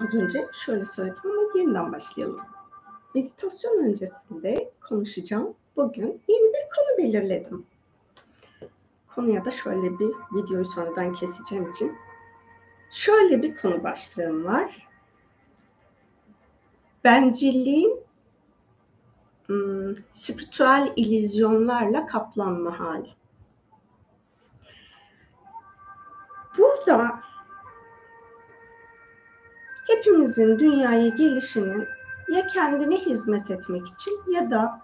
Az önce şöyle söyledim ama yeniden başlayalım. Meditasyon öncesinde konuşacağım. Bugün yeni bir konu belirledim. Konuya da şöyle bir videoyu sonradan keseceğim için şöyle bir konu başlığım var. Bencilliğin hmm, spiritüel ilizyonlarla kaplanma hali. Burada hepimizin dünyaya gelişinin ya kendine hizmet etmek için ya da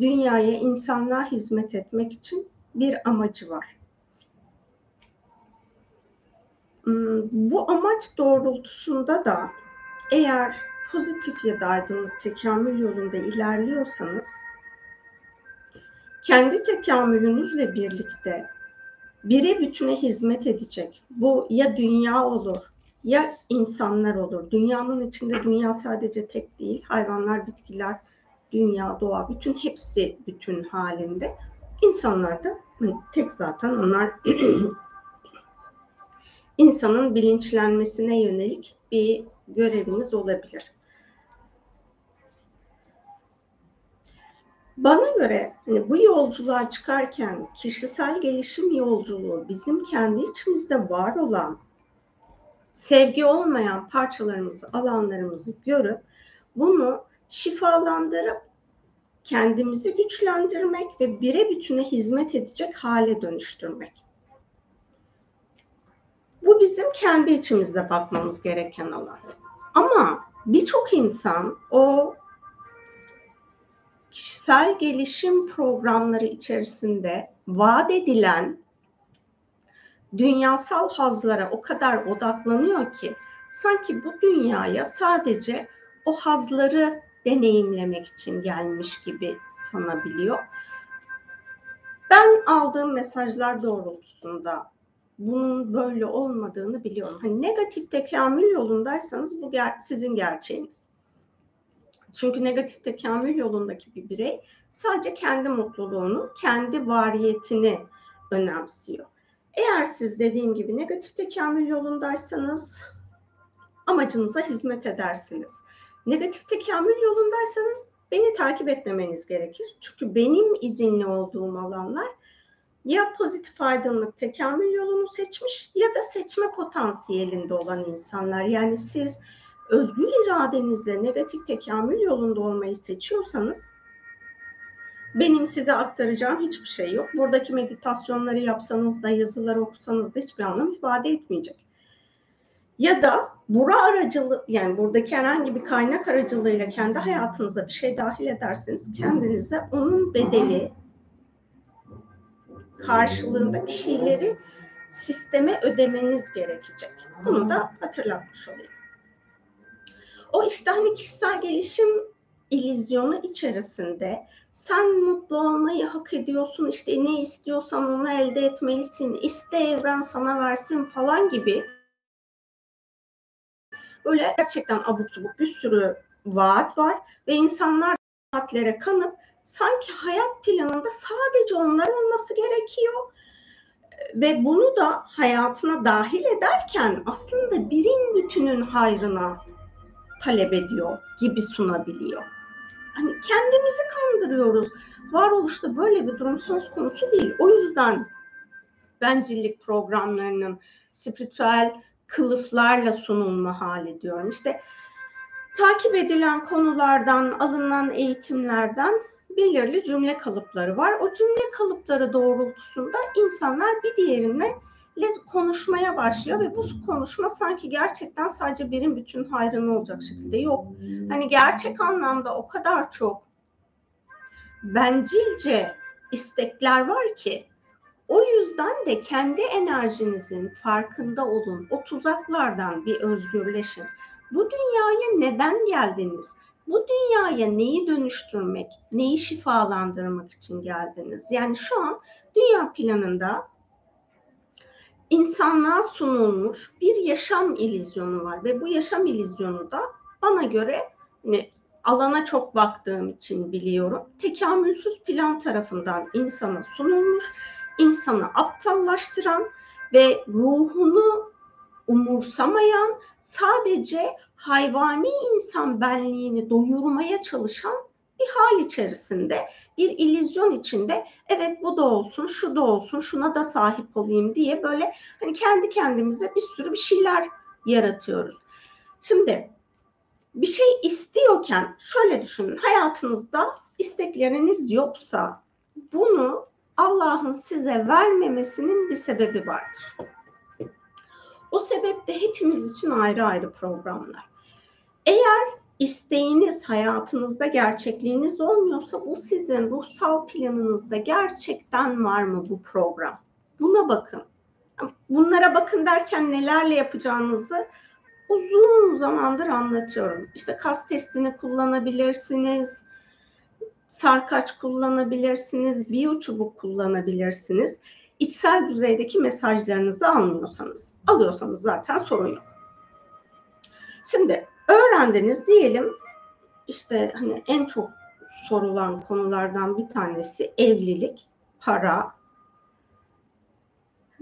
dünyaya, insanlığa hizmet etmek için bir amacı var. Hmm, bu amaç doğrultusunda da eğer pozitif ya da aydınlık tekamül yolunda ilerliyorsanız kendi tekamülünüzle birlikte bire bütüne hizmet edecek. Bu ya dünya olur ya insanlar olur. Dünyanın içinde dünya sadece tek değil. Hayvanlar, bitkiler, dünya, doğa bütün hepsi bütün halinde. İnsanlar da tek zaten onlar insanın bilinçlenmesine yönelik bir göreviniz olabilir. Bana göre hani bu yolculuğa çıkarken kişisel gelişim yolculuğu bizim kendi içimizde var olan sevgi olmayan parçalarımızı, alanlarımızı görüp bunu şifalandırıp kendimizi güçlendirmek ve bire bütüne hizmet edecek hale dönüştürmek. Bu bizim kendi içimizde bakmamız gereken alan. Ama birçok insan o kişisel gelişim programları içerisinde vaat edilen dünyasal hazlara o kadar odaklanıyor ki sanki bu dünyaya sadece o hazları deneyimlemek için gelmiş gibi sanabiliyor. Ben aldığım mesajlar doğrultusunda bunun böyle olmadığını biliyorum. Hani negatif tekamül yolundaysanız bu ger- sizin gerçeğiniz. Çünkü negatif tekamül yolundaki bir birey sadece kendi mutluluğunu, kendi variyetini önemsiyor. Eğer siz dediğim gibi negatif tekamül yolundaysanız amacınıza hizmet edersiniz. Negatif tekamül yolundaysanız beni takip etmemeniz gerekir. Çünkü benim izinli olduğum alanlar ya pozitif aydınlık tekamül yolunu seçmiş ya da seçme potansiyelinde olan insanlar. Yani siz özgür iradenizle negatif tekamül yolunda olmayı seçiyorsanız benim size aktaracağım hiçbir şey yok. Buradaki meditasyonları yapsanız da yazıları okusanız da hiçbir anlam ifade etmeyecek. Ya da bura aracılığı yani buradaki herhangi bir kaynak aracılığıyla kendi hayatınıza bir şey dahil ederseniz kendinize onun bedeli karşılığında bir şeyleri sisteme ödemeniz gerekecek. Bunu da hatırlatmış olayım. O işte hani kişisel gelişim ilizyonu içerisinde sen mutlu olmayı hak ediyorsun işte ne istiyorsan onu elde etmelisin iste evren sana versin falan gibi böyle gerçekten abuk subuk bir sürü vaat var ve insanlar vaatlere kanıp sanki hayat planında sadece onlar olması gerekiyor ve bunu da hayatına dahil ederken aslında birin bütünün hayrına talep ediyor gibi sunabiliyor. Hani kendimizi kandırıyoruz. Varoluşta böyle bir durum söz konusu değil. O yüzden bencillik programlarının spiritüel kılıflarla sunulma hali diyorum. İşte takip edilen konulardan, alınan eğitimlerden belirli cümle kalıpları var. O cümle kalıpları doğrultusunda insanlar bir diğerine konuşmaya başlıyor ve bu konuşma sanki gerçekten sadece birin bütün hayrına olacak şekilde yok. Hani gerçek anlamda o kadar çok bencilce istekler var ki o yüzden de kendi enerjinizin farkında olun. O tuzaklardan bir özgürleşin. Bu dünyaya neden geldiniz? Bu dünyaya neyi dönüştürmek, neyi şifalandırmak için geldiniz? Yani şu an dünya planında insanlığa sunulmuş bir yaşam ilizyonu var ve bu yaşam ilizyonu da bana göre ne alana çok baktığım için biliyorum. Tekamülsüz plan tarafından insana sunulmuş, insanı aptallaştıran ve ruhunu umursamayan, sadece hayvani insan benliğini doyurmaya çalışan bir hal içerisinde, bir illüzyon içinde evet bu da olsun, şu da olsun, şuna da sahip olayım diye böyle hani kendi kendimize bir sürü bir şeyler yaratıyoruz. Şimdi bir şey istiyorken şöyle düşünün. Hayatınızda istekleriniz yoksa bunu Allah'ın size vermemesinin bir sebebi vardır. O sebep de hepimiz için ayrı ayrı programlar. Eğer isteğiniz hayatınızda gerçekliğiniz olmuyorsa bu sizin ruhsal planınızda gerçekten var mı bu program? Buna bakın. Bunlara bakın derken nelerle yapacağınızı uzun zamandır anlatıyorum. İşte kas testini kullanabilirsiniz, sarkaç kullanabilirsiniz, biyo çubuk kullanabilirsiniz. İçsel düzeydeki mesajlarınızı almıyorsanız, alıyorsanız zaten sorun yok. Şimdi öğrendiniz diyelim işte hani en çok sorulan konulardan bir tanesi evlilik, para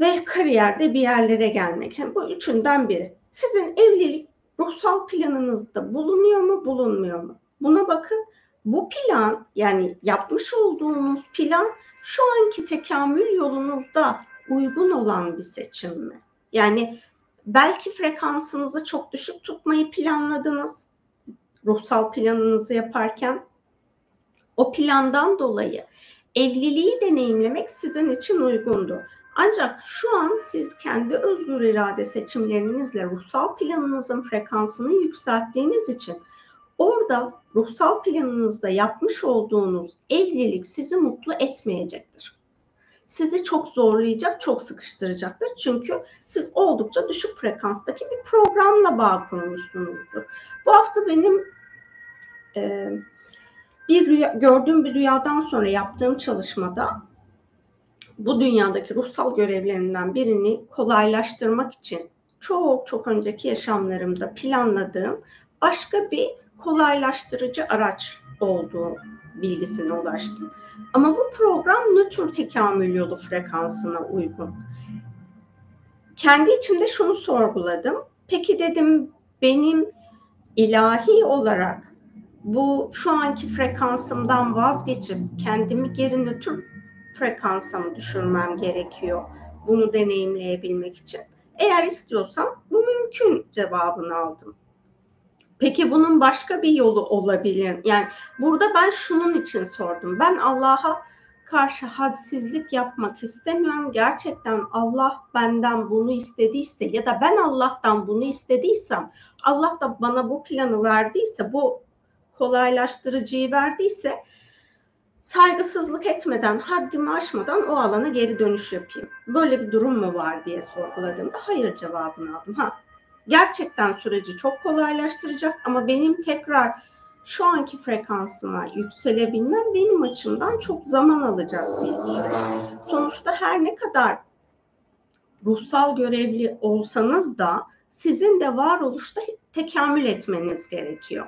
ve kariyerde bir yerlere gelmek. Yani bu üçünden biri. Sizin evlilik ruhsal planınızda bulunuyor mu, bulunmuyor mu? Buna bakın. Bu plan yani yapmış olduğunuz plan şu anki tekamül yolunuzda uygun olan bir seçim mi? Yani belki frekansınızı çok düşük tutmayı planladınız ruhsal planınızı yaparken. O plandan dolayı evliliği deneyimlemek sizin için uygundu. Ancak şu an siz kendi özgür irade seçimlerinizle ruhsal planınızın frekansını yükselttiğiniz için orada ruhsal planınızda yapmış olduğunuz evlilik sizi mutlu etmeyecektir. Sizi çok zorlayacak, çok sıkıştıracaktır. Çünkü siz oldukça düşük frekanstaki bir programla bağ kurmuşsunuzdur. Bu hafta benim e, bir rüya, gördüğüm bir rüyadan sonra yaptığım çalışmada bu dünyadaki ruhsal görevlerimden birini kolaylaştırmak için çok çok önceki yaşamlarımda planladığım başka bir kolaylaştırıcı araç olduğu bilgisine ulaştım. Ama bu program nötr tekamül yolu frekansına uygun. Kendi içimde şunu sorguladım. Peki dedim benim ilahi olarak bu şu anki frekansımdan vazgeçip kendimi geri nötr frekansa mı düşürmem gerekiyor bunu deneyimleyebilmek için? Eğer istiyorsam bu mümkün cevabını aldım. Peki bunun başka bir yolu olabilir? Yani burada ben şunun için sordum. Ben Allah'a karşı hadsizlik yapmak istemiyorum. Gerçekten Allah benden bunu istediyse ya da ben Allah'tan bunu istediysem, Allah da bana bu planı verdiyse, bu kolaylaştırıcıyı verdiyse saygısızlık etmeden, haddimi aşmadan o alana geri dönüş yapayım. Böyle bir durum mu var diye sorguladığımda hayır cevabını aldım. Ha, gerçekten süreci çok kolaylaştıracak ama benim tekrar şu anki frekansıma yükselebilmem benim açımdan çok zaman alacak bir süreç. Sonuçta her ne kadar ruhsal görevli olsanız da sizin de varoluşta tekamül etmeniz gerekiyor.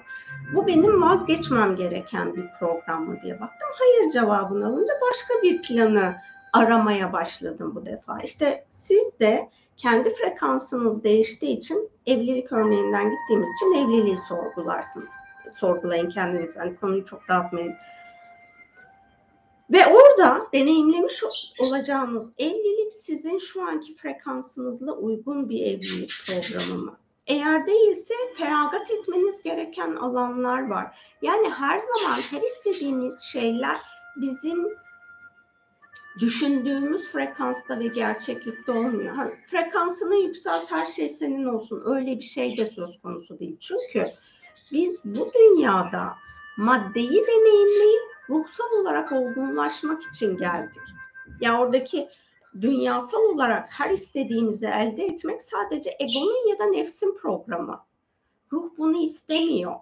Bu benim vazgeçmem gereken bir program mı diye baktım. Hayır cevabını alınca başka bir planı aramaya başladım bu defa. İşte siz de kendi frekansınız değiştiği için evlilik örneğinden gittiğimiz için evliliği sorgularsınız. Sorgulayın kendiniz. Hani konuyu çok dağıtmayın. Ve orada deneyimlemiş olacağınız evlilik sizin şu anki frekansınızla uygun bir evlilik programı mı? Eğer değilse feragat etmeniz gereken alanlar var. Yani her zaman her istediğimiz şeyler bizim düşündüğümüz frekansta ve gerçeklikte olmuyor. Ha, frekansını yükselt her şey senin olsun. Öyle bir şey de söz konusu değil. Çünkü biz bu dünyada maddeyi deneyimleyip ruhsal olarak olgunlaşmak için geldik. Ya oradaki dünyasal olarak her istediğimizi elde etmek sadece egonun ya da nefsin programı. Ruh bunu istemiyor.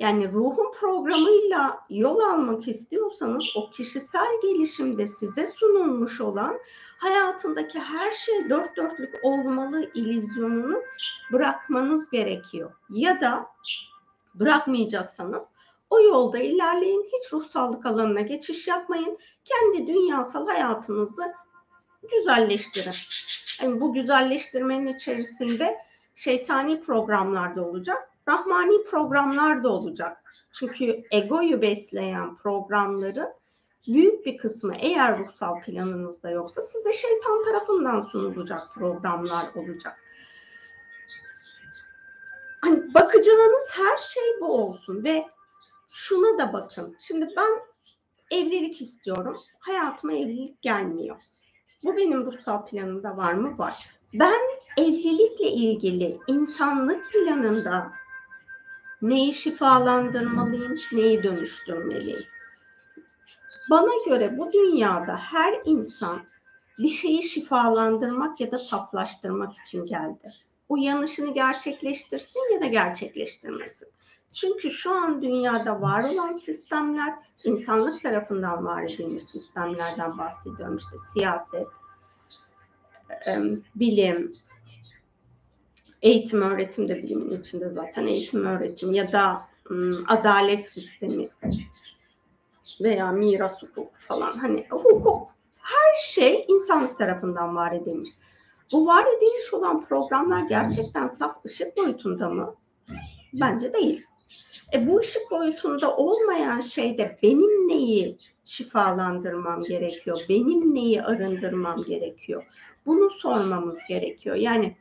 Yani ruhun programıyla yol almak istiyorsanız o kişisel gelişimde size sunulmuş olan hayatındaki her şey dört dörtlük olmalı ilizyonunu bırakmanız gerekiyor. Ya da bırakmayacaksanız o yolda ilerleyin. Hiç ruhsallık alanına geçiş yapmayın. Kendi dünyasal hayatınızı güzelleştirin. Yani bu güzelleştirmenin içerisinde şeytani programlar da olacak rahmani programlar da olacak. Çünkü egoyu besleyen programların büyük bir kısmı eğer ruhsal planınızda yoksa size şeytan tarafından sunulacak programlar olacak. Hani bakacağınız her şey bu olsun ve şuna da bakın. Şimdi ben evlilik istiyorum. Hayatıma evlilik gelmiyor. Bu benim ruhsal planımda var mı? Var. Ben evlilikle ilgili insanlık planında neyi şifalandırmalıyım, neyi dönüştürmeliyim? Bana göre bu dünyada her insan bir şeyi şifalandırmak ya da saflaştırmak için geldi. Uyanışını gerçekleştirsin ya da gerçekleştirmesin. Çünkü şu an dünyada var olan sistemler insanlık tarafından var edilmiş sistemlerden bahsediyorum. İşte siyaset, bilim, eğitim öğretim de bilimin içinde zaten eğitim öğretim ya da adalet sistemi veya miras hukuku falan hani hukuk her şey insanlık tarafından var edilmiş. Bu var edilmiş olan programlar gerçekten saf ışık boyutunda mı? Bence değil. E bu ışık boyutunda olmayan şeyde benim neyi şifalandırmam gerekiyor? Benim neyi arındırmam gerekiyor? Bunu sormamız gerekiyor. Yani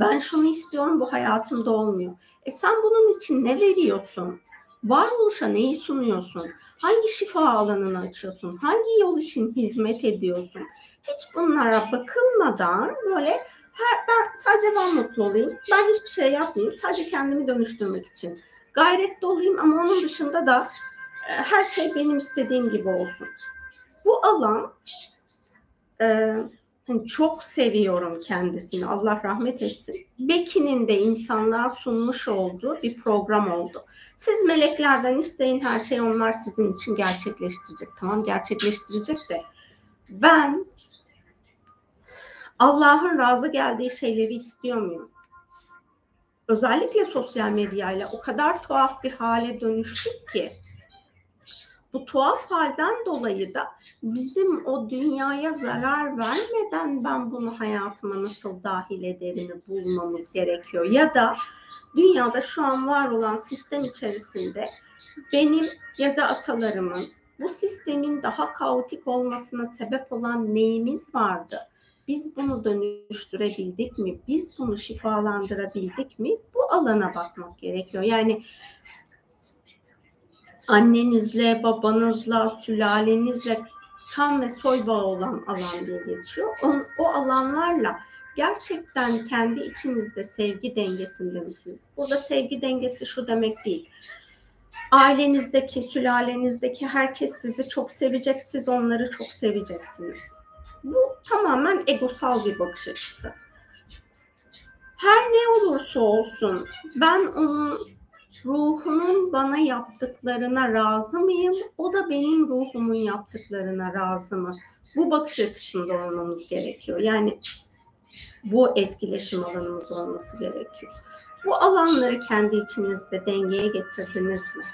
ben şunu istiyorum bu hayatımda olmuyor. E sen bunun için ne veriyorsun? Varoluşa neyi sunuyorsun? Hangi şifa alanını açıyorsun? Hangi yol için hizmet ediyorsun? Hiç bunlara bakılmadan böyle her, ben sadece ben mutlu olayım. Ben hiçbir şey yapmayayım. Sadece kendimi dönüştürmek için. Gayret olayım ama onun dışında da e, her şey benim istediğim gibi olsun. Bu alan e, hani çok seviyorum kendisini. Allah rahmet etsin. Beki'nin de insanlığa sunmuş olduğu bir program oldu. Siz meleklerden isteyin her şey onlar sizin için gerçekleştirecek. Tamam gerçekleştirecek de ben Allah'ın razı geldiği şeyleri istiyor muyum? Özellikle sosyal medyayla o kadar tuhaf bir hale dönüştük ki bu tuhaf halden dolayı da bizim o dünyaya zarar vermeden ben bunu hayatıma nasıl dahil ederimi bulmamız gerekiyor. Ya da dünyada şu an var olan sistem içerisinde benim ya da atalarımın bu sistemin daha kaotik olmasına sebep olan neyimiz vardı? Biz bunu dönüştürebildik mi? Biz bunu şifalandırabildik mi? Bu alana bakmak gerekiyor. Yani annenizle, babanızla, sülalenizle kan ve soy bağı olan alan diye geçiyor. O, o alanlarla gerçekten kendi içinizde sevgi dengesinde misiniz? Burada sevgi dengesi şu demek değil. Ailenizdeki, sülalenizdeki herkes sizi çok sevecek, siz onları çok seveceksiniz. Bu tamamen egosal bir bakış açısı. Her ne olursa olsun ben onun ruhumun bana yaptıklarına razı mıyım? O da benim ruhumun yaptıklarına razı mı? Bu bakış açısında olmamız gerekiyor. Yani bu etkileşim alanımız olması gerekiyor. Bu alanları kendi içinizde dengeye getirdiniz mi?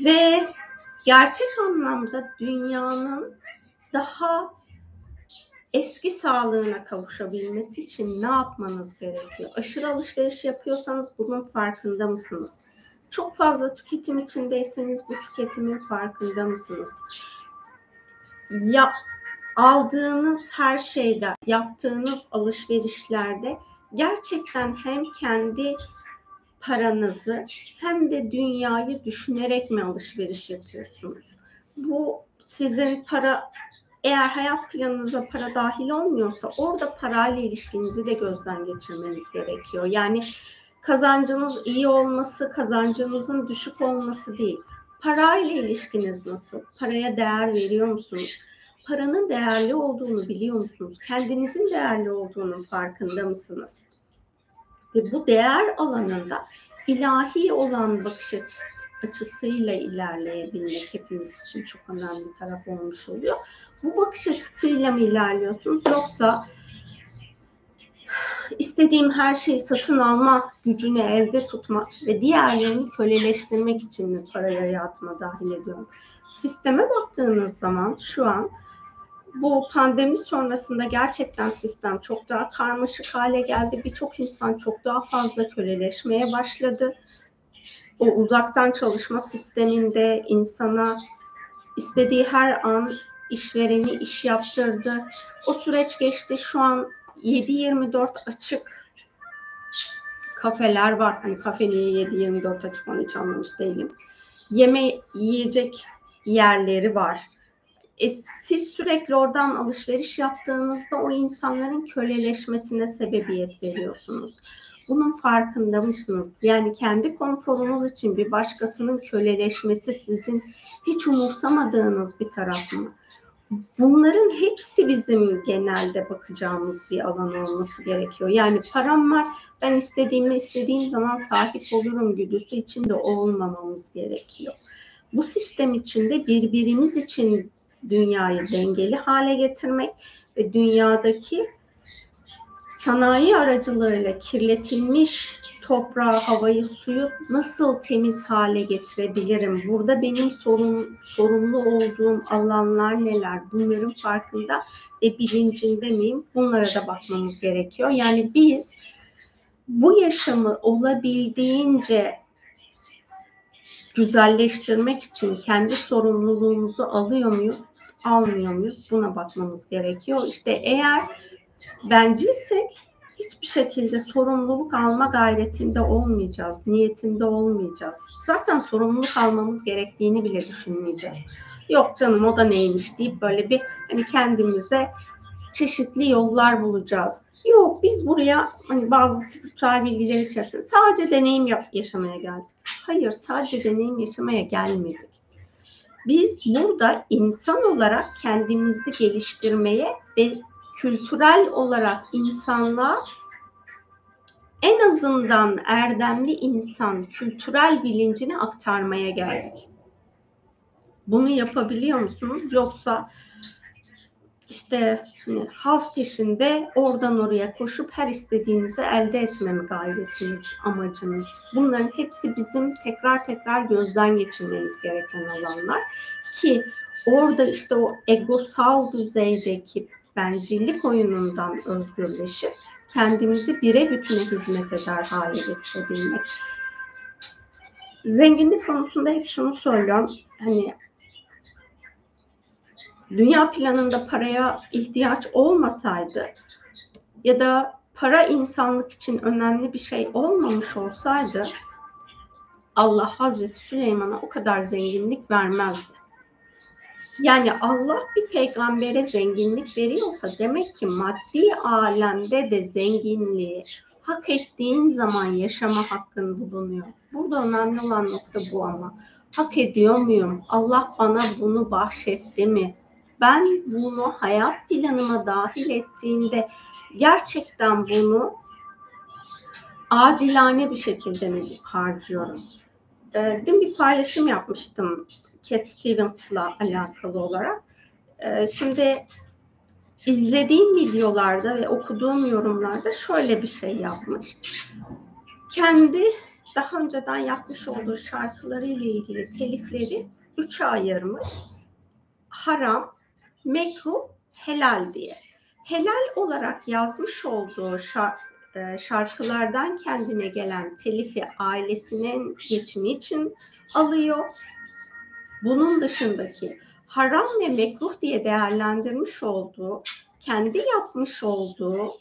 Ve gerçek anlamda dünyanın daha eski sağlığına kavuşabilmesi için ne yapmanız gerekiyor? Aşırı alışveriş yapıyorsanız bunun farkında mısınız? Çok fazla tüketim içindeyseniz bu tüketimin farkında mısınız? Ya aldığınız her şeyde, yaptığınız alışverişlerde gerçekten hem kendi paranızı hem de dünyayı düşünerek mi alışveriş yapıyorsunuz? Bu sizin para eğer hayat planınıza para dahil olmuyorsa orada parayla ilişkinizi de gözden geçirmeniz gerekiyor. Yani kazancınız iyi olması, kazancınızın düşük olması değil. Parayla ilişkiniz nasıl? Paraya değer veriyor musunuz? Paranın değerli olduğunu biliyor musunuz? Kendinizin değerli olduğunun farkında mısınız? Ve bu değer alanında ilahi olan bakış açısı açısıyla ilerleyebilmek hepimiz için çok önemli bir taraf olmuş oluyor. Bu bakış açısıyla mı ilerliyorsunuz yoksa istediğim her şeyi satın alma gücünü elde tutma ve diğerlerini köleleştirmek için mi parayı hayatıma dahil ediyorum? Sisteme baktığınız zaman şu an bu pandemi sonrasında gerçekten sistem çok daha karmaşık hale geldi. Birçok insan çok daha fazla köleleşmeye başladı. O uzaktan çalışma sisteminde insana istediği her an işvereni iş yaptırdı. O süreç geçti. Şu an 7-24 açık kafeler var. Hani kafe niye 7-24 açık onu hiç anlamış değilim. Yeme yiyecek yerleri var. E, siz sürekli oradan alışveriş yaptığınızda o insanların köleleşmesine sebebiyet veriyorsunuz. Bunun farkında mısınız? Yani kendi konforunuz için bir başkasının köleleşmesi sizin hiç umursamadığınız bir taraf mı? Bunların hepsi bizim genelde bakacağımız bir alan olması gerekiyor. Yani param var, ben istediğimi istediğim zaman sahip olurum güdüsü içinde olmamamız gerekiyor. Bu sistem içinde birbirimiz için dünyayı dengeli hale getirmek ve dünyadaki sanayi aracılığıyla kirletilmiş toprağı, havayı, suyu nasıl temiz hale getirebilirim? Burada benim sorun, sorumlu olduğum alanlar neler? Bunların farkında ve bilincinde miyim? Bunlara da bakmamız gerekiyor. Yani biz bu yaşamı olabildiğince güzelleştirmek için kendi sorumluluğumuzu alıyor muyuz? Almıyor muyuz? Buna bakmamız gerekiyor. İşte eğer bencilsek hiçbir şekilde sorumluluk alma gayretinde olmayacağız, niyetinde olmayacağız. Zaten sorumluluk almamız gerektiğini bile düşünmeyeceğiz. Yok canım o da neymiş deyip böyle bir hani kendimize çeşitli yollar bulacağız. Yok biz buraya hani bazı spiritüel bilgiler içerisinde sadece deneyim yaşamaya geldik. Hayır sadece deneyim yaşamaya gelmedik. Biz burada insan olarak kendimizi geliştirmeye ve kültürel olarak insanlığa en azından erdemli insan kültürel bilincini aktarmaya geldik. Bunu yapabiliyor musunuz? Yoksa işte hani haz peşinde oradan oraya koşup her istediğinizi elde etme mi gayretiniz, amacınız? Bunların hepsi bizim tekrar tekrar gözden geçirmemiz gereken alanlar ki orada işte o egosal düzeydeki bencillik oyunundan özgürleşip kendimizi bire bütüne hizmet eder hale getirebilmek. Zenginlik konusunda hep şunu söylüyorum. Hani dünya planında paraya ihtiyaç olmasaydı ya da para insanlık için önemli bir şey olmamış olsaydı Allah Hazreti Süleyman'a o kadar zenginlik vermezdi. Yani Allah bir peygambere zenginlik veriyorsa demek ki maddi alemde de zenginliği hak ettiğin zaman yaşama hakkın bulunuyor. Burada önemli olan nokta bu ama. Hak ediyor muyum? Allah bana bunu bahşetti mi? Ben bunu hayat planıma dahil ettiğimde gerçekten bunu adilane bir şekilde mi harcıyorum? E, dün bir paylaşım yapmıştım Cat Stevens'la alakalı olarak. E, şimdi izlediğim videolarda ve okuduğum yorumlarda şöyle bir şey yapmış. Kendi daha önceden yapmış olduğu şarkıları ile ilgili telifleri üçe ayırmış. Haram, mekruh, helal diye. Helal olarak yazmış olduğu şarkı e, şarkılardan kendine gelen telifi ailesinin geçimi için alıyor. Bunun dışındaki haram ve mekruh diye değerlendirmiş olduğu, kendi yapmış olduğu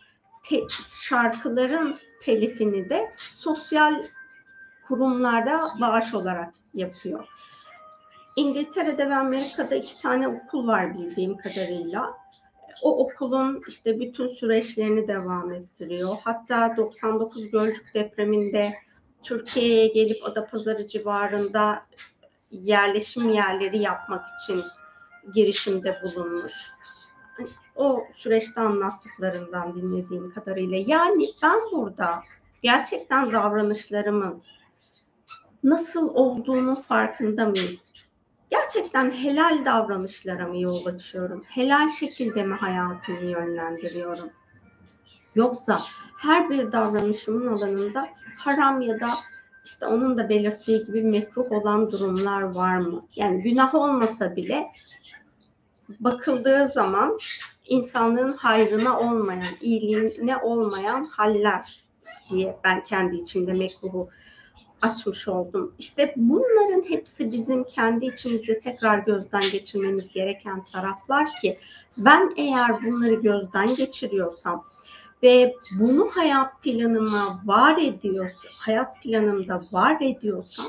te- şarkıların telifini de sosyal kurumlarda bağış olarak yapıyor. İngiltere'de ve Amerika'da iki tane okul var bildiğim kadarıyla o okulun işte bütün süreçlerini devam ettiriyor. Hatta 99 Gölcük depreminde Türkiye'ye gelip Adapazarı civarında yerleşim yerleri yapmak için girişimde bulunmuş. O süreçte anlattıklarından dinlediğim kadarıyla. Yani ben burada gerçekten davranışlarımın nasıl olduğunu farkında mıyım? Gerçekten helal davranışlara mı yol açıyorum? Helal şekilde mi hayatımı yönlendiriyorum? Yoksa her bir davranışımın alanında haram ya da işte onun da belirttiği gibi mekruh olan durumlar var mı? Yani günah olmasa bile bakıldığı zaman insanlığın hayrına olmayan, iyiliğine olmayan haller diye ben kendi içimde mekruhu açmış oldum. İşte bunların hepsi bizim kendi içimizde tekrar gözden geçirmemiz gereken taraflar ki ben eğer bunları gözden geçiriyorsam ve bunu hayat planıma var ediyorsam, hayat planımda var ediyorsam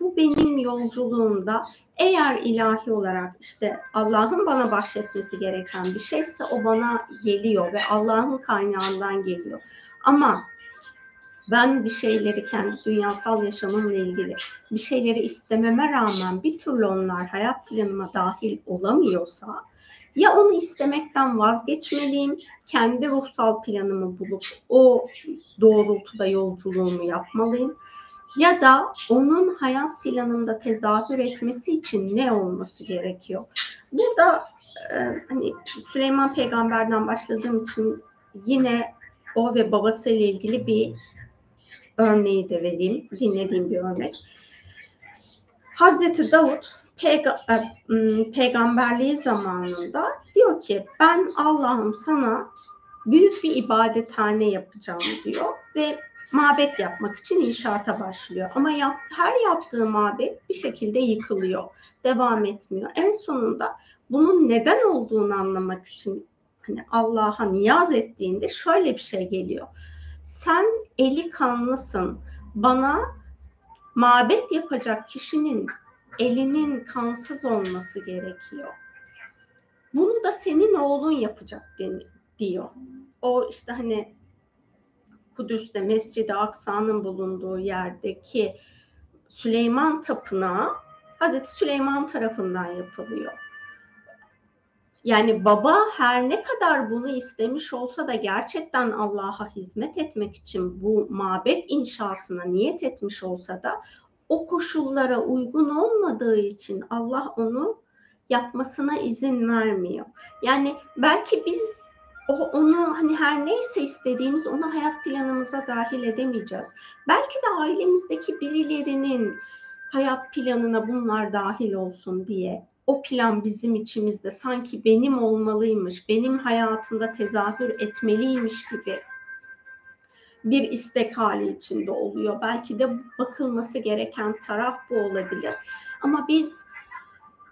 bu benim yolculuğumda eğer ilahi olarak işte Allah'ın bana bahşetmesi gereken bir şeyse o bana geliyor ve Allah'ın kaynağından geliyor. Ama ben bir şeyleri kendi dünyasal yaşamımla ilgili bir şeyleri istememe rağmen bir türlü onlar hayat planıma dahil olamıyorsa ya onu istemekten vazgeçmeliyim, kendi ruhsal planımı bulup o doğrultuda yolculuğumu yapmalıyım ya da onun hayat planımda tezahür etmesi için ne olması gerekiyor? Burada e, hani Süleyman peygamberden başladığım için yine o ve babasıyla ilgili bir örneği de vereyim. Dinlediğim bir örnek. Hazreti Davut peyga e, peygamberliği zamanında diyor ki ben Allah'ım sana büyük bir ibadethane yapacağım diyor ve mabet yapmak için inşaata başlıyor. Ama yap, her yaptığı mabet bir şekilde yıkılıyor, devam etmiyor. En sonunda bunun neden olduğunu anlamak için hani Allah'a niyaz ettiğinde şöyle bir şey geliyor. Sen eli kanlısın. Bana mabet yapacak kişinin elinin kansız olması gerekiyor. Bunu da senin oğlun yapacak diyor. O işte hani Kudüs'te Mescid-i Aksa'nın bulunduğu yerdeki Süleyman Tapınağı Hazreti Süleyman tarafından yapılıyor. Yani baba her ne kadar bunu istemiş olsa da gerçekten Allah'a hizmet etmek için bu mabet inşasına niyet etmiş olsa da o koşullara uygun olmadığı için Allah onu yapmasına izin vermiyor. Yani belki biz o onu hani her neyse istediğimiz onu hayat planımıza dahil edemeyeceğiz. Belki de ailemizdeki birilerinin hayat planına bunlar dahil olsun diye o plan bizim içimizde sanki benim olmalıymış, benim hayatımda tezahür etmeliymiş gibi bir istek hali içinde oluyor. Belki de bakılması gereken taraf bu olabilir. Ama biz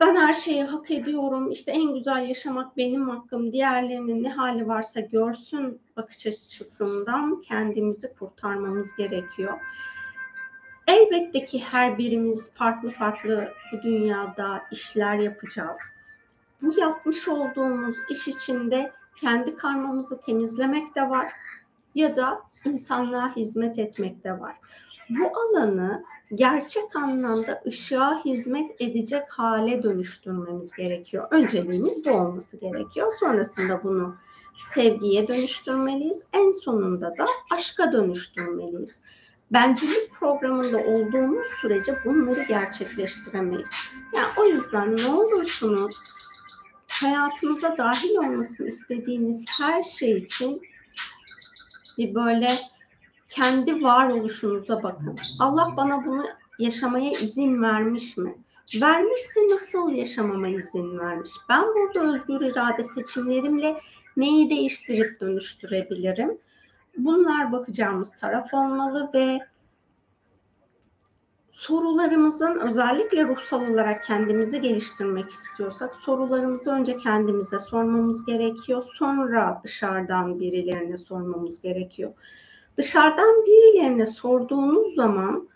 ben her şeyi hak ediyorum, işte en güzel yaşamak benim hakkım, diğerlerinin ne hali varsa görsün bakış açısından kendimizi kurtarmamız gerekiyor. Elbette ki her birimiz farklı farklı bu dünyada işler yapacağız. Bu yapmış olduğumuz iş içinde kendi karmamızı temizlemek de var ya da insanlığa hizmet etmek de var. Bu alanı gerçek anlamda ışığa hizmet edecek hale dönüştürmemiz gerekiyor. Önceliğimiz bu olması gerekiyor. Sonrasında bunu sevgiye dönüştürmeliyiz. En sonunda da aşka dönüştürmeliyiz. Bencillik programında olduğumuz sürece bunları gerçekleştiremeyiz. Yani o yüzden ne olursunuz hayatınıza dahil olmasını istediğiniz her şey için bir böyle kendi varoluşunuza bakın. Allah bana bunu yaşamaya izin vermiş mi? Vermişse nasıl yaşamama izin vermiş? Ben burada özgür irade seçimlerimle neyi değiştirip dönüştürebilirim? Bunlar bakacağımız taraf olmalı ve sorularımızın özellikle ruhsal olarak kendimizi geliştirmek istiyorsak sorularımızı önce kendimize sormamız gerekiyor. Sonra dışarıdan birilerine sormamız gerekiyor. Dışarıdan birilerine sorduğunuz zaman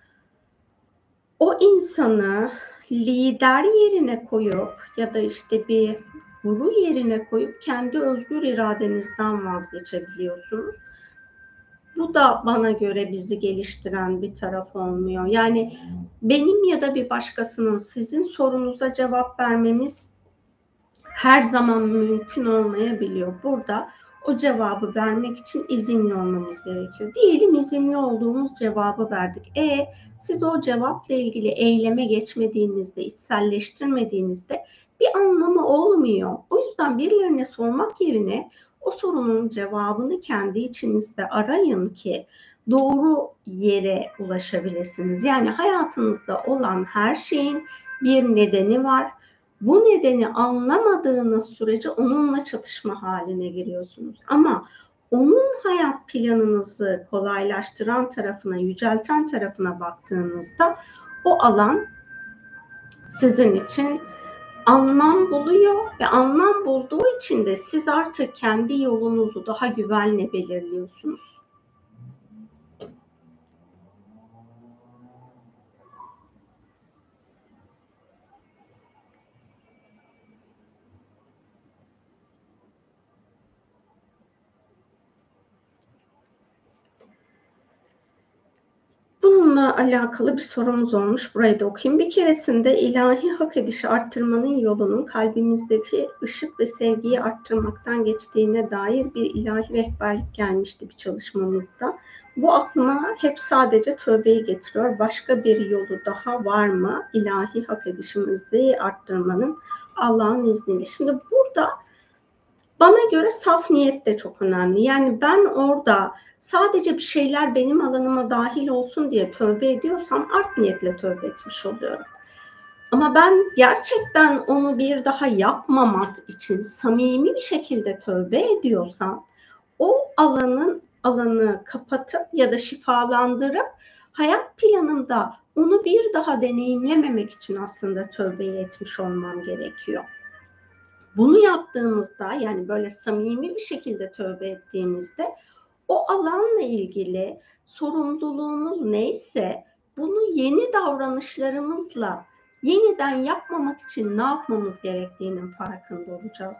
o insanı lider yerine koyup ya da işte bir guru yerine koyup kendi özgür iradenizden vazgeçebiliyorsunuz. Bu da bana göre bizi geliştiren bir taraf olmuyor. Yani benim ya da bir başkasının sizin sorunuza cevap vermemiz her zaman mümkün olmayabiliyor. Burada o cevabı vermek için izinli olmamız gerekiyor. Diyelim izinli olduğumuz cevabı verdik. E siz o cevapla ilgili eyleme geçmediğinizde, içselleştirmediğinizde bir anlamı olmuyor. O yüzden birilerine sormak yerine o sorunun cevabını kendi içinizde arayın ki doğru yere ulaşabilirsiniz. Yani hayatınızda olan her şeyin bir nedeni var. Bu nedeni anlamadığınız sürece onunla çatışma haline giriyorsunuz. Ama onun hayat planınızı kolaylaştıran tarafına, yücelten tarafına baktığınızda o alan sizin için anlam buluyor ve anlam bulduğu için de siz artık kendi yolunuzu daha güvenle belirliyorsunuz. Alakalı bir sorumuz olmuş. Burayı da okuyayım. Bir keresinde ilahi hak edişi arttırmanın yolunun kalbimizdeki ışık ve sevgiyi arttırmaktan geçtiğine dair bir ilahi rehberlik gelmişti bir çalışmamızda. Bu aklıma hep sadece tövbeyi getiriyor. Başka bir yolu daha var mı? İlahi hak edişimizi arttırmanın Allah'ın izniyle. Şimdi burada bana göre saf niyet de çok önemli. Yani ben orada sadece bir şeyler benim alanıma dahil olsun diye tövbe ediyorsam art niyetle tövbe etmiş oluyorum. Ama ben gerçekten onu bir daha yapmamak için samimi bir şekilde tövbe ediyorsam o alanın alanı kapatıp ya da şifalandırıp hayat planımda onu bir daha deneyimlememek için aslında tövbe etmiş olmam gerekiyor. Bunu yaptığımızda yani böyle samimi bir şekilde tövbe ettiğimizde o alanla ilgili sorumluluğumuz neyse bunu yeni davranışlarımızla yeniden yapmamak için ne yapmamız gerektiğinin farkında olacağız.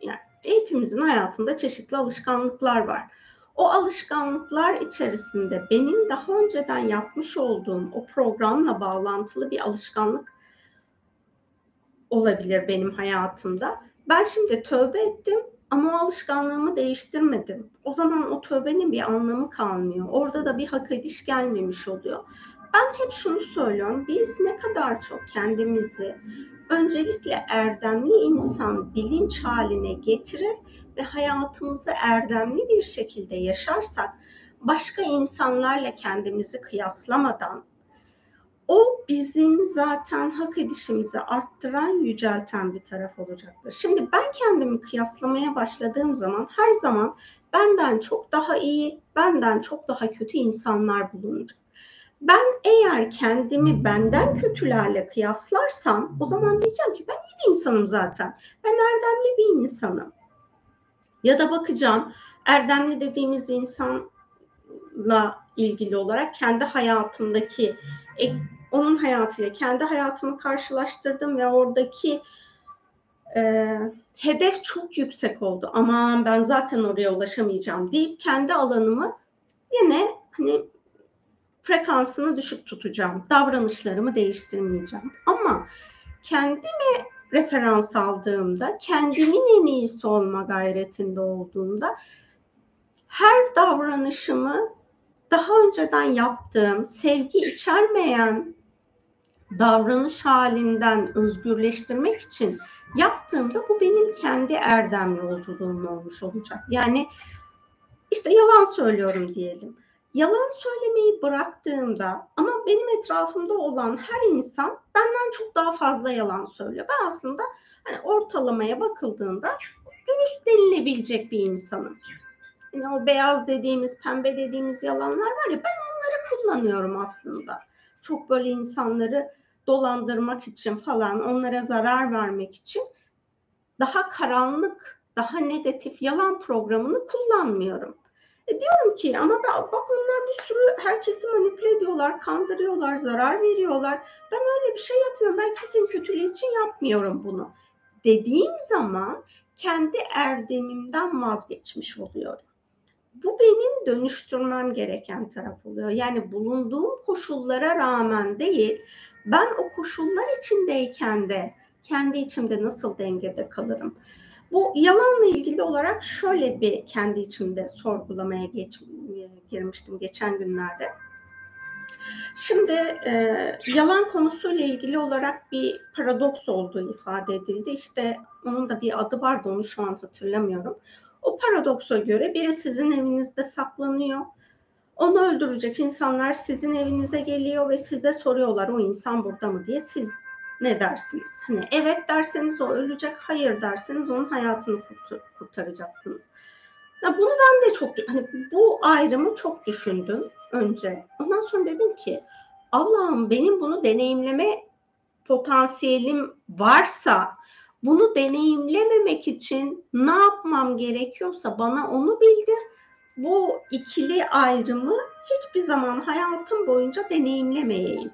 Yani hepimizin hayatında çeşitli alışkanlıklar var. O alışkanlıklar içerisinde benim daha önceden yapmış olduğum o programla bağlantılı bir alışkanlık olabilir benim hayatımda. Ben şimdi tövbe ettim ama o alışkanlığımı değiştirmedim. O zaman o tövbenin bir anlamı kalmıyor. Orada da bir hak ediş gelmemiş oluyor. Ben hep şunu söylüyorum. Biz ne kadar çok kendimizi öncelikle erdemli insan bilinç haline getirir ve hayatımızı erdemli bir şekilde yaşarsak başka insanlarla kendimizi kıyaslamadan o bizim zaten hak edişimizi arttıran, yücelten bir taraf olacaktır. Şimdi ben kendimi kıyaslamaya başladığım zaman her zaman benden çok daha iyi, benden çok daha kötü insanlar bulunacak. Ben eğer kendimi benden kötülerle kıyaslarsam o zaman diyeceğim ki ben iyi bir insanım zaten. Ben erdemli bir insanım. Ya da bakacağım erdemli dediğimiz insanla ilgili olarak kendi hayatımdaki onun hayatıyla kendi hayatımı karşılaştırdım ve oradaki e, hedef çok yüksek oldu. Aman ben zaten oraya ulaşamayacağım deyip kendi alanımı yine hani frekansını düşük tutacağım. Davranışlarımı değiştirmeyeceğim. Ama kendime referans aldığımda, kendimin en iyisi olma gayretinde olduğumda her davranışımı daha önceden yaptığım, sevgi içermeyen davranış halinden özgürleştirmek için yaptığımda bu benim kendi erdem yolculuğum olmuş olacak. Yani işte yalan söylüyorum diyelim. Yalan söylemeyi bıraktığımda ama benim etrafımda olan her insan benden çok daha fazla yalan söylüyor. Ben aslında hani ortalamaya bakıldığında dürüst denilebilecek bir insanım. Yani o beyaz dediğimiz, pembe dediğimiz yalanlar var ya ben onları kullanıyorum aslında. Çok böyle insanları dolandırmak için falan, onlara zarar vermek için daha karanlık, daha negatif yalan programını kullanmıyorum. E diyorum ki ama bak onlar bir sürü herkesi manipüle ediyorlar, kandırıyorlar, zarar veriyorlar. Ben öyle bir şey yapıyorum. Ben kimsenin kötülüğü için yapmıyorum bunu. Dediğim zaman kendi erdemimden vazgeçmiş oluyorum. Bu benim dönüştürmem gereken taraf oluyor. Yani bulunduğum koşullara rağmen değil, ben o koşullar içindeyken de kendi içimde nasıl dengede kalırım? Bu yalanla ilgili olarak şöyle bir kendi içimde sorgulamaya geç, girmiştim geçen günlerde. Şimdi e, yalan konusuyla ilgili olarak bir paradoks olduğu ifade edildi. İşte onun da bir adı vardı onu şu an hatırlamıyorum. O paradoksa göre biri sizin evinizde saklanıyor onu öldürecek insanlar sizin evinize geliyor ve size soruyorlar o insan burada mı diye. Siz Ne dersiniz? Hani evet derseniz o ölecek, hayır derseniz onun hayatını kurtaracaksınız. Ya bunu ben de çok hani bu ayrımı çok düşündüm önce. Ondan sonra dedim ki Allah'ım benim bunu deneyimleme potansiyelim varsa bunu deneyimlememek için ne yapmam gerekiyorsa bana onu bildir. Bu ikili ayrımı hiçbir zaman hayatım boyunca deneyimlemeyeyim.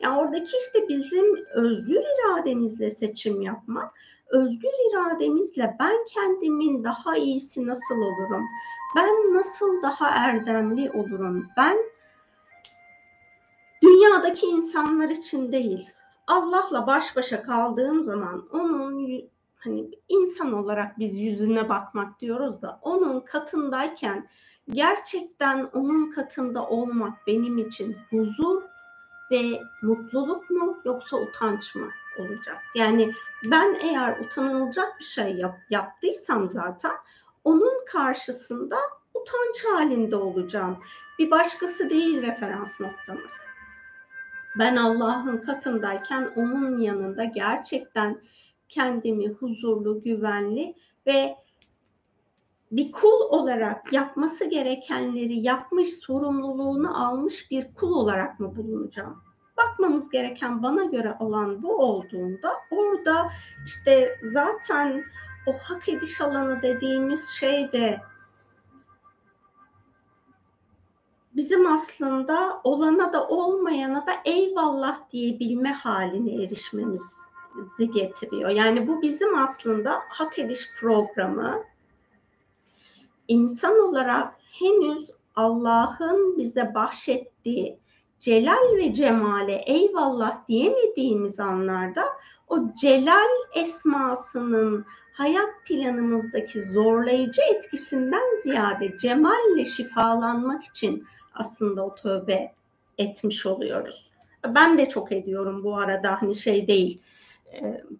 Yani oradaki işte bizim özgür irademizle seçim yapmak, özgür irademizle ben kendimin daha iyisi nasıl olurum? Ben nasıl daha erdemli olurum? Ben dünyadaki insanlar için değil, Allah'la baş başa kaldığım zaman onun hani insan olarak biz yüzüne bakmak diyoruz da onun katındayken gerçekten onun katında olmak benim için huzur ve mutluluk mu yoksa utanç mı olacak? Yani ben eğer utanılacak bir şey yap, yaptıysam zaten onun karşısında utanç halinde olacağım. Bir başkası değil referans noktamız ben Allah'ın katındayken onun yanında gerçekten kendimi huzurlu, güvenli ve bir kul olarak yapması gerekenleri yapmış, sorumluluğunu almış bir kul olarak mı bulunacağım? Bakmamız gereken bana göre alan bu olduğunda orada işte zaten o hak ediş alanı dediğimiz şey de bizim aslında olana da olmayana da eyvallah diyebilme haline erişmemizi getiriyor. Yani bu bizim aslında hak ediş programı. İnsan olarak henüz Allah'ın bize bahşettiği celal ve cemale eyvallah diyemediğimiz anlarda o celal esmasının hayat planımızdaki zorlayıcı etkisinden ziyade cemalle şifalanmak için aslında o tövbe etmiş oluyoruz. Ben de çok ediyorum bu arada hani şey değil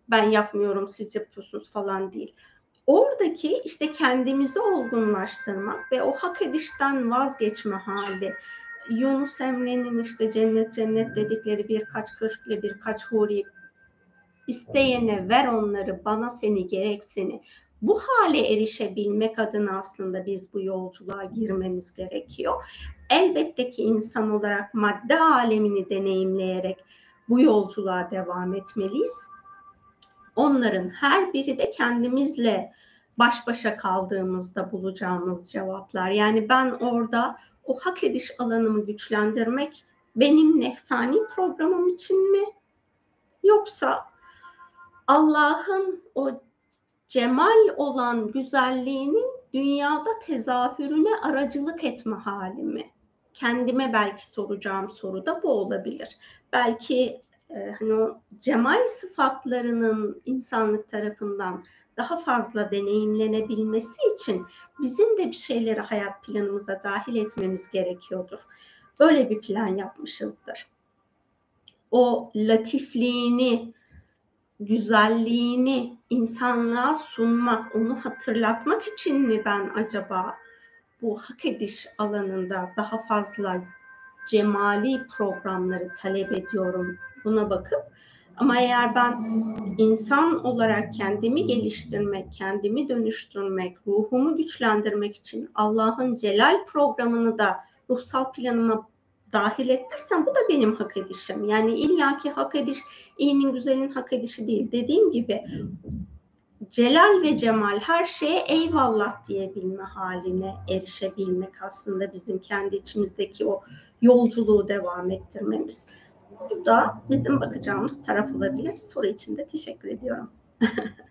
ben yapmıyorum siz yapıyorsunuz falan değil. Oradaki işte kendimizi olgunlaştırmak ve o hak edişten vazgeçme hali. Yunus Emre'nin işte cennet cennet dedikleri birkaç köşkle birkaç huri isteyene ver onları bana seni gerek seni bu hale erişebilmek adına aslında biz bu yolculuğa girmemiz gerekiyor. Elbette ki insan olarak madde alemini deneyimleyerek bu yolculuğa devam etmeliyiz. Onların her biri de kendimizle baş başa kaldığımızda bulacağımız cevaplar. Yani ben orada o hak ediş alanımı güçlendirmek benim nefsani programım için mi? Yoksa Allah'ın o cemal olan güzelliğinin dünyada tezahürüne aracılık etme halimi. Kendime belki soracağım soru da bu olabilir. Belki e, hani o cemal sıfatlarının insanlık tarafından daha fazla deneyimlenebilmesi için bizim de bir şeyleri hayat planımıza dahil etmemiz gerekiyordur. Böyle bir plan yapmışızdır. O latifliğini, güzelliğini insanlığa sunmak, onu hatırlatmak için mi ben acaba bu hak ediş alanında daha fazla cemali programları talep ediyorum buna bakıp ama eğer ben insan olarak kendimi geliştirmek, kendimi dönüştürmek, ruhumu güçlendirmek için Allah'ın celal programını da ruhsal planıma dahil ettiysem bu da benim hak edişim. Yani illaki hak ediş iyinin güzelin hak edişi değil. Dediğim gibi celal ve cemal her şeye eyvallah diyebilme haline erişebilmek aslında bizim kendi içimizdeki o yolculuğu devam ettirmemiz. Bu da bizim bakacağımız taraf olabilir. Soru için de teşekkür ediyorum.